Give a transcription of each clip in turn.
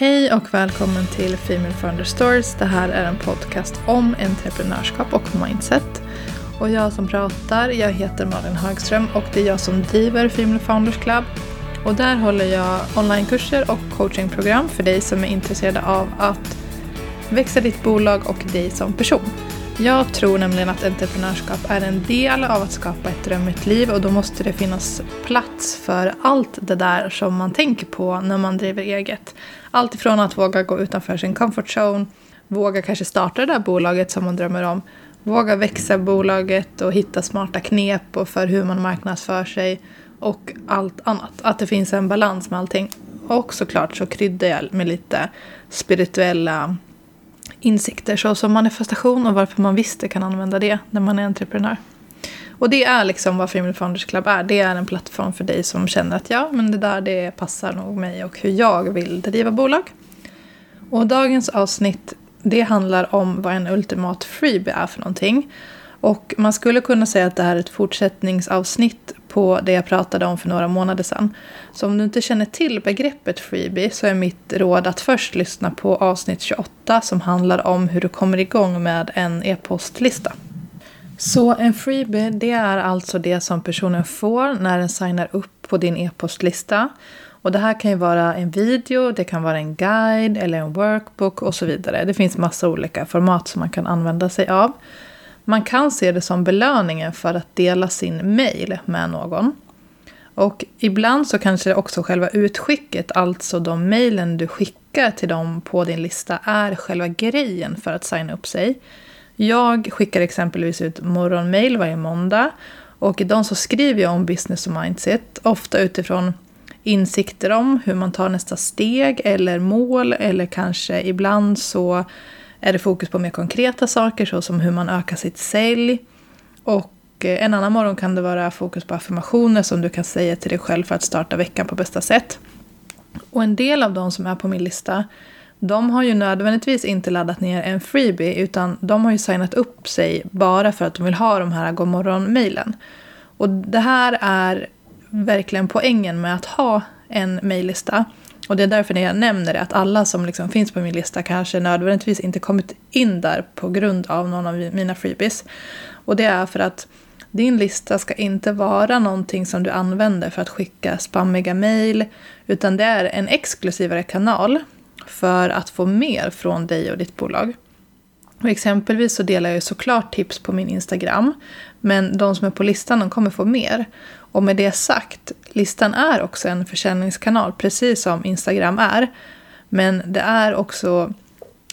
Hej och välkommen till Female Founder Stories. Det här är en podcast om entreprenörskap och mindset. Och jag som pratar, jag heter Malin Högström och det är jag som driver Female Founders Club. Och där håller jag onlinekurser och coachingprogram för dig som är intresserade av att växa ditt bolag och dig som person. Jag tror nämligen att entreprenörskap är en del av att skapa ett drömmigt liv och då måste det finnas plats för allt det där som man tänker på när man driver eget. Allt ifrån att våga gå utanför sin comfort zone, våga kanske starta det där bolaget som man drömmer om, våga växa bolaget och hitta smarta knep och för hur man marknadsför sig och allt annat. Att det finns en balans med allting. Och såklart så kryddar jag med lite spirituella insikter såsom manifestation och varför man visst kan använda det när man är entreprenör. Och det är liksom vad Female Founders Club är. Det är en plattform för dig som känner att ja, men det där det passar nog mig och hur jag vill driva bolag. Och dagens avsnitt det handlar om vad en ultimat freebie är för någonting. Och man skulle kunna säga att det här är ett fortsättningsavsnitt på det jag pratade om för några månader sedan. Så om du inte känner till begreppet freebie så är mitt råd att först lyssna på avsnitt 28 som handlar om hur du kommer igång med en e-postlista. Så en freebie det är alltså det som personen får när den signar upp på din e-postlista. Och det här kan ju vara en video, det kan vara en guide eller en workbook och så vidare. Det finns massa olika format som man kan använda sig av. Man kan se det som belöningen för att dela sin mail med någon. Och ibland så kanske också själva utskicket, alltså de mailen du skickar till dem på din lista, är själva grejen för att signa upp sig. Jag skickar exempelvis ut morgonmail varje måndag och i dem så skriver jag om business och mindset, ofta utifrån insikter om hur man tar nästa steg eller mål eller kanske ibland så är det fokus på mer konkreta saker såsom hur man ökar sitt sälj. Och eh, en annan morgon kan det vara fokus på affirmationer som du kan säga till dig själv för att starta veckan på bästa sätt. Och en del av de som är på min lista de har ju nödvändigtvis inte laddat ner en freebie utan de har ju signat upp sig bara för att de vill ha de här godmorgon-mejlen. Och det här är verkligen poängen med att ha en mejllista. Och det är därför när jag nämner det, att alla som liksom finns på min lista kanske nödvändigtvis inte kommit in där på grund av någon av mina freebies. Och det är för att din lista ska inte vara någonting som du använder för att skicka spammiga mejl, utan det är en exklusivare kanal för att få mer från dig och ditt bolag. Och exempelvis så delar jag såklart tips på min Instagram, men de som är på listan de kommer få mer. Och med det sagt, listan är också en försäljningskanal, precis som Instagram är. Men det är också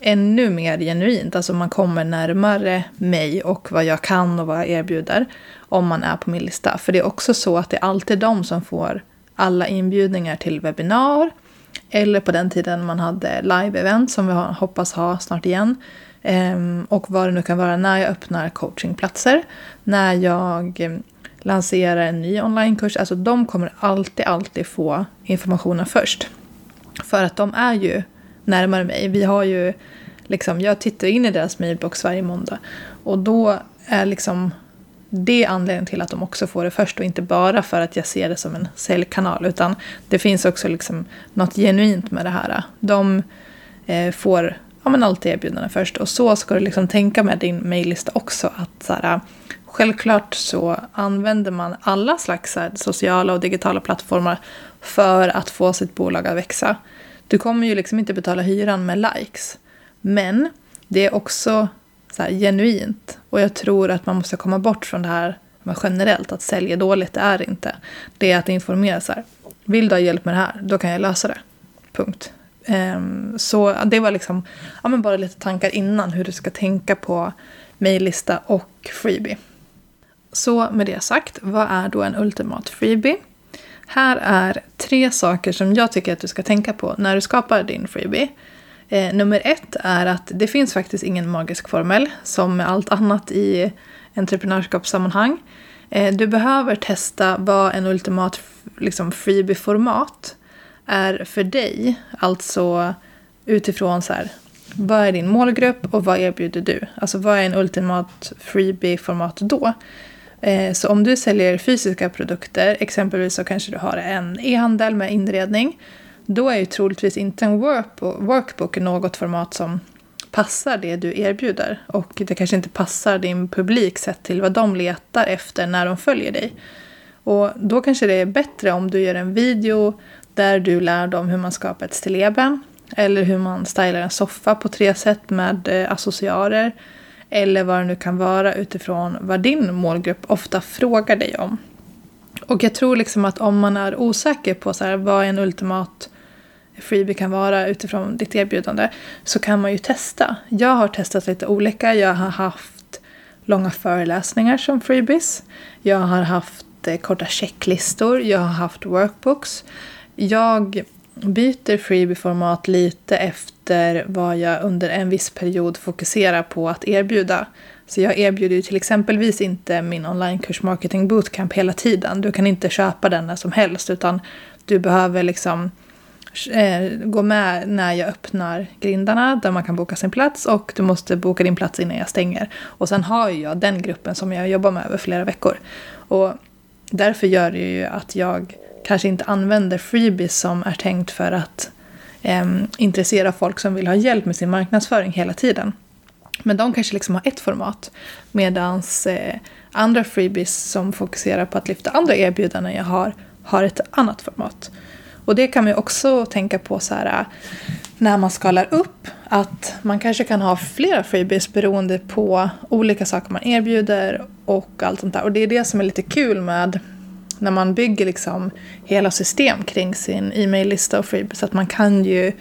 ännu mer genuint, alltså man kommer närmare mig och vad jag kan och vad jag erbjuder om man är på min lista. För det är också så att det är alltid de som får alla inbjudningar till webbinar eller på den tiden man hade live-event som vi hoppas ha snart igen. Ehm, och vad det nu kan vara när jag öppnar coachingplatser, när jag ehm, lanserar en ny onlinekurs. Alltså de kommer alltid, alltid få informationen först. För att de är ju närmare mig. Vi har ju liksom, jag tittar in i deras mailbox varje måndag. Och då är liksom det är anledningen till att de också får det först och inte bara för att jag ser det som en säljkanal. Utan det finns också liksom något genuint med det här. De eh, får ja, men alltid erbjudande först. Och så ska du liksom tänka med din mejllista också. Att så här, Självklart så använder man alla slags sociala och digitala plattformar för att få sitt bolag att växa. Du kommer ju liksom inte betala hyran med likes. Men det är också så genuint. Och jag tror att man måste komma bort från det här med generellt, att sälja dåligt, det är inte. Det är att informera så här. Vill du ha hjälp med det här, då kan jag lösa det. Punkt. Um, så det var liksom, ja men bara lite tankar innan hur du ska tänka på mejllista och freebie. Så med det sagt, vad är då en ultimat freebie? Här är tre saker som jag tycker att du ska tänka på när du skapar din freebie. Eh, nummer ett är att det finns faktiskt ingen magisk formel som med allt annat i entreprenörskapssammanhang. Eh, du behöver testa vad en ultimat liksom, freebie-format är för dig. Alltså utifrån så här, vad är din målgrupp och vad erbjuder du? Alltså vad är en ultimat freebie-format då? Eh, så om du säljer fysiska produkter, exempelvis så kanske du har en e-handel med inredning då är ju troligtvis inte en workbook något format som passar det du erbjuder. Och det kanske inte passar din publik sett till vad de letar efter när de följer dig. Och då kanske det är bättre om du gör en video där du lär dem hur man skapar ett stilleben. Eller hur man stylar en soffa på tre sätt med eh, associarer. Eller vad det nu kan vara utifrån vad din målgrupp ofta frågar dig om. Och jag tror liksom att om man är osäker på så här, vad en ultimat freebie kan vara utifrån ditt erbjudande så kan man ju testa. Jag har testat lite olika. Jag har haft långa föreläsningar som freebies. Jag har haft eh, korta checklistor. Jag har haft workbooks. Jag byter freebie-format lite efter vad jag under en viss period fokuserar på att erbjuda. Så jag erbjuder ju till exempelvis inte min onlinekurs Marketing Bootcamp hela tiden. Du kan inte köpa den när som helst utan du behöver liksom eh, gå med när jag öppnar grindarna där man kan boka sin plats och du måste boka din plats innan jag stänger. Och sen har jag den gruppen som jag jobbar med över flera veckor. Och därför gör det ju att jag kanske inte använder freebies som är tänkt för att eh, intressera folk som vill ha hjälp med sin marknadsföring hela tiden. Men de kanske liksom har ett format. Medan eh, andra freebies som fokuserar på att lyfta andra erbjudanden jag har, har ett annat format. Och det kan man också tänka på så här, äh, när man skalar upp. Att man kanske kan ha flera freebies beroende på olika saker man erbjuder och allt sånt där. Och det är det som är lite kul med när man bygger liksom hela system kring sin e-maillista och freebies. Att man kan ju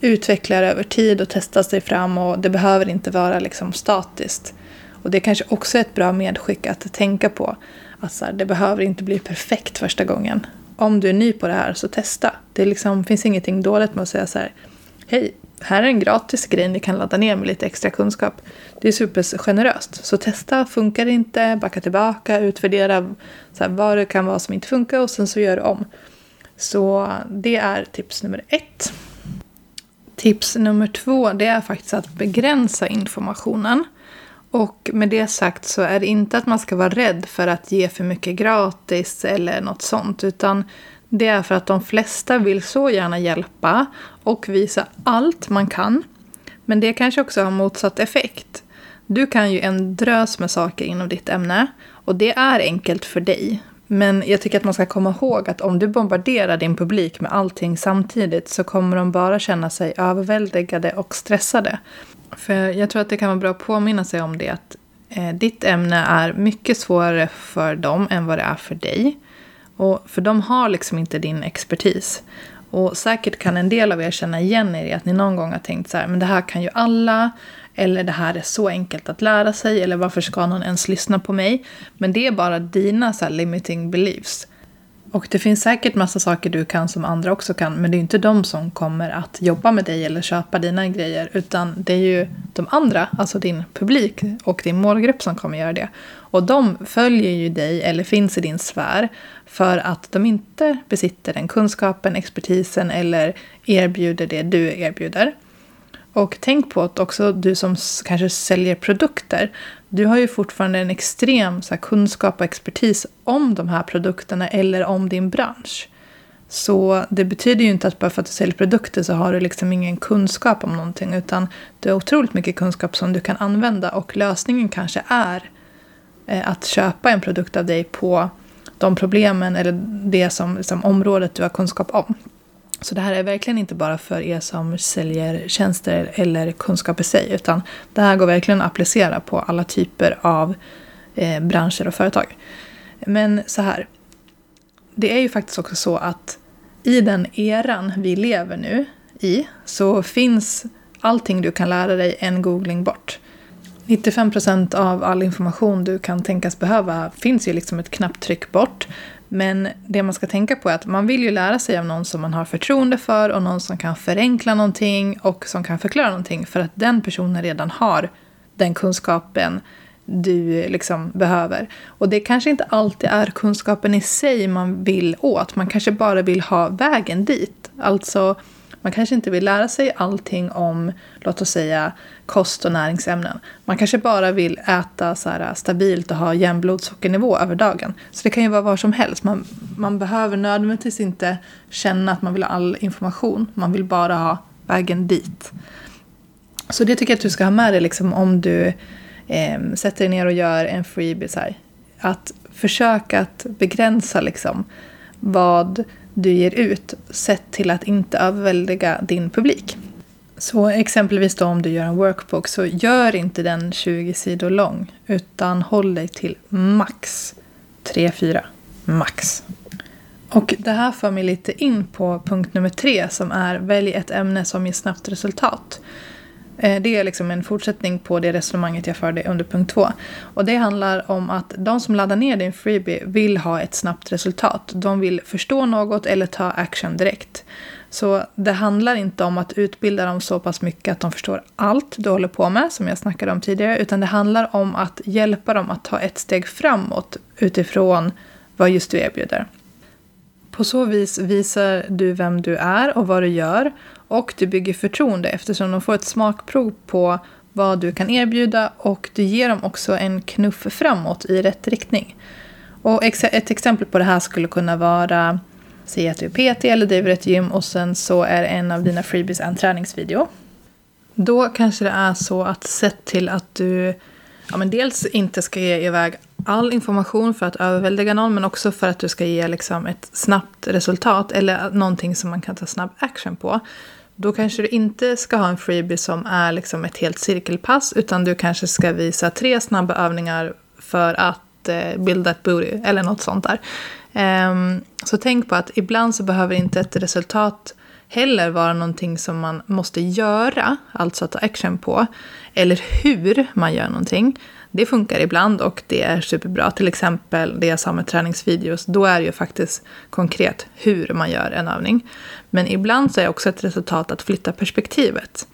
utveckla det över tid och testa sig fram och det behöver inte vara liksom statiskt. Och det är kanske också är ett bra medskick att tänka på. Att så här, det behöver inte bli perfekt första gången. Om du är ny på det här så testa. Det liksom, finns ingenting dåligt med att säga så här. Hej, här är en gratis grej ni kan ladda ner med lite extra kunskap. Det är supergeneröst. Så testa, funkar det inte, backa tillbaka, utvärdera så här, vad det kan vara som inte funkar och sen så gör du om. Så det är tips nummer ett. Tips nummer två det är faktiskt att begränsa informationen. Och med det sagt så är det inte att man ska vara rädd för att ge för mycket gratis eller något sånt. Utan det är för att de flesta vill så gärna hjälpa och visa allt man kan. Men det kanske också har motsatt effekt. Du kan ju en drös med saker inom ditt ämne och det är enkelt för dig. Men jag tycker att man ska komma ihåg att om du bombarderar din publik med allting samtidigt så kommer de bara känna sig överväldigade och stressade. För jag tror att det kan vara bra att påminna sig om det att eh, ditt ämne är mycket svårare för dem än vad det är för dig. Och för de har liksom inte din expertis. Och säkert kan en del av er känna igen er i att ni någon gång har tänkt så här, men det här kan ju alla. Eller det här är så enkelt att lära sig. Eller varför ska någon ens lyssna på mig? Men det är bara dina så limiting beliefs. Och det finns säkert massa saker du kan som andra också kan. Men det är inte de som kommer att jobba med dig eller köpa dina grejer. Utan det är ju de andra, alltså din publik och din målgrupp som kommer göra det. Och de följer ju dig eller finns i din sfär. För att de inte besitter den kunskapen, expertisen eller erbjuder det du erbjuder. Och tänk på att också du som kanske säljer produkter, du har ju fortfarande en extrem så här, kunskap och expertis om de här produkterna eller om din bransch. Så det betyder ju inte att bara för att du säljer produkter så har du liksom ingen kunskap om någonting utan du har otroligt mycket kunskap som du kan använda och lösningen kanske är eh, att köpa en produkt av dig på de problemen eller det som som området du har kunskap om. Så det här är verkligen inte bara för er som säljer tjänster eller kunskap i sig, utan det här går verkligen att applicera på alla typer av eh, branscher och företag. Men så här, det är ju faktiskt också så att i den eran vi lever nu i så finns allting du kan lära dig en googling bort. 95 procent av all information du kan tänkas behöva finns ju liksom ett knapptryck bort. Men det man ska tänka på är att man vill ju lära sig av någon som man har förtroende för och någon som kan förenkla någonting och som kan förklara någonting för att den personen redan har den kunskapen du liksom behöver. Och det kanske inte alltid är kunskapen i sig man vill åt. Man kanske bara vill ha vägen dit. Alltså man kanske inte vill lära sig allting om, låt oss säga, kost och näringsämnen. Man kanske bara vill äta så här äh, stabilt och ha jämn blodsockernivå över dagen. Så det kan ju vara var som helst. Man, man behöver nödvändigtvis inte känna att man vill ha all information. Man vill bara ha vägen dit. Så det tycker jag att du ska ha med dig liksom, om du eh, sätter dig ner och gör en freebie. Så här. Att försöka att begränsa liksom, vad du ger ut sett till att inte överväldiga din publik. Så exempelvis då om du gör en workbook så gör inte den 20 sidor lång utan håll dig till max 3-4. Max. Och det här för mig lite in på punkt nummer tre som är välj ett ämne som ger snabbt resultat. Eh, det är liksom en fortsättning på det resonemanget jag förde under punkt två. Och det handlar om att de som laddar ner din freebie vill ha ett snabbt resultat. De vill förstå något eller ta action direkt. Så det handlar inte om att utbilda dem så pass mycket att de förstår allt du håller på med, som jag snackade om tidigare, utan det handlar om att hjälpa dem att ta ett steg framåt utifrån vad just du erbjuder. På så vis visar du vem du är och vad du gör och du bygger förtroende eftersom de får ett smakprov på vad du kan erbjuda och du ger dem också en knuff framåt i rätt riktning. Och ett exempel på det här skulle kunna vara Säg att du är PT eller driver ett gym och sen så är en av dina freebies en träningsvideo. Då kanske det är så att sett till att du ja, men dels inte ska ge iväg all information för att överväldiga någon men också för att du ska ge liksom ett snabbt resultat eller någonting som man kan ta snabb action på. Då kanske du inte ska ha en freebie som är liksom ett helt cirkelpass utan du kanske ska visa tre snabba övningar för att eh, bilda ett booty eller något sånt där. Um, så tänk på att ibland så behöver inte ett resultat heller vara någonting som man måste göra, alltså ta action på, eller hur man gör någonting. Det funkar ibland och det är superbra. Till exempel det jag sa med träningsvideos, då är det ju faktiskt konkret hur man gör en övning. Men ibland så är också ett resultat att flytta perspektivet.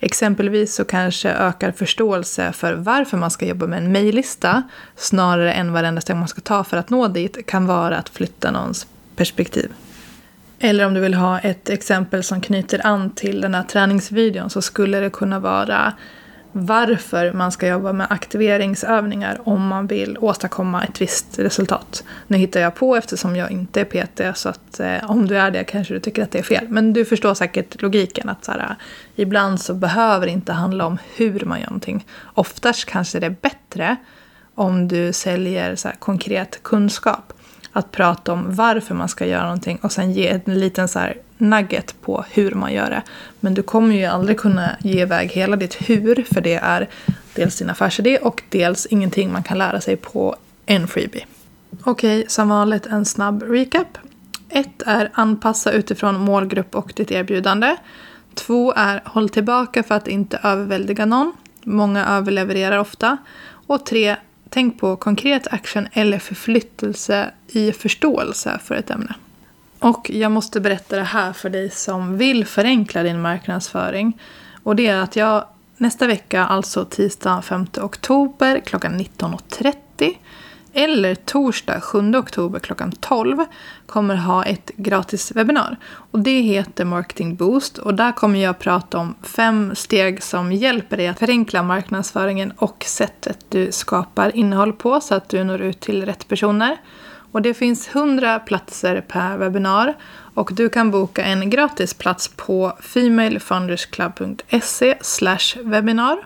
Exempelvis så kanske ökar förståelse för varför man ska jobba med en mejllista snarare än varenda steg man ska ta för att nå dit kan vara att flytta någons perspektiv. Eller om du vill ha ett exempel som knyter an till den här träningsvideon så skulle det kunna vara varför man ska jobba med aktiveringsövningar om man vill åstadkomma ett visst resultat. Nu hittar jag på eftersom jag inte är PT så att eh, om du är det kanske du tycker att det är fel. Men du förstår säkert logiken att så här, eh, ibland så behöver det inte handla om hur man gör någonting. Oftast kanske det är bättre om du säljer så här, konkret kunskap att prata om varför man ska göra någonting och sen ge en liten så här nugget på hur man gör det. Men du kommer ju aldrig kunna ge iväg hela ditt hur för det är dels din affärsidé och dels ingenting man kan lära sig på en freebie. Okej, okay, som vanligt en snabb recap. 1. är anpassa utifrån målgrupp och ditt erbjudande. 2. är håll tillbaka för att inte överväldiga någon. Många överlevererar ofta. Och 3 tänk på konkret action eller förflyttelse i förståelse för ett ämne. Och jag måste berätta det här för dig som vill förenkla din marknadsföring. Och det är att jag nästa vecka, alltså tisdag 5 oktober klockan 19.30 eller torsdag 7 oktober klockan 12 kommer ha ett gratis webbinar. Och det heter Marketing Boost och där kommer jag prata om fem steg som hjälper dig att förenkla marknadsföringen och sättet du skapar innehåll på så att du når ut till rätt personer. Och det finns 100 platser per webbinar och du kan boka en gratis plats på femalefoundersclub.se webinar.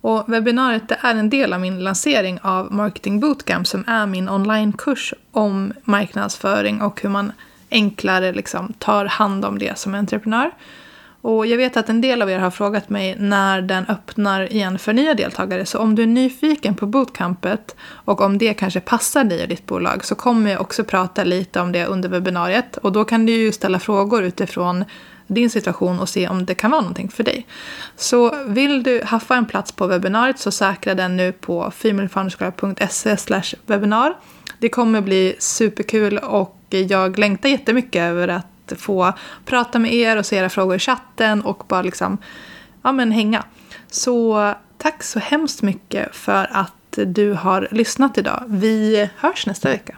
Och webbinariet är en del av min lansering av Marketing Bootcamp som är min onlinekurs om marknadsföring och hur man enklare liksom tar hand om det som entreprenör. Och jag vet att en del av er har frågat mig när den öppnar igen för nya deltagare. Så om du är nyfiken på bootcampet och om det kanske passar dig och ditt bolag så kommer jag också prata lite om det under webbinariet. Och då kan du ju ställa frågor utifrån din situation och se om det kan vara någonting för dig. Så vill du haffa en plats på webbinariet så säkra den nu på femalefoundersclub.se webinar. Det kommer bli superkul och jag längtar jättemycket över att att få prata med er och se era frågor i chatten och bara liksom ja, men hänga. Så tack så hemskt mycket för att du har lyssnat idag. Vi hörs nästa vecka.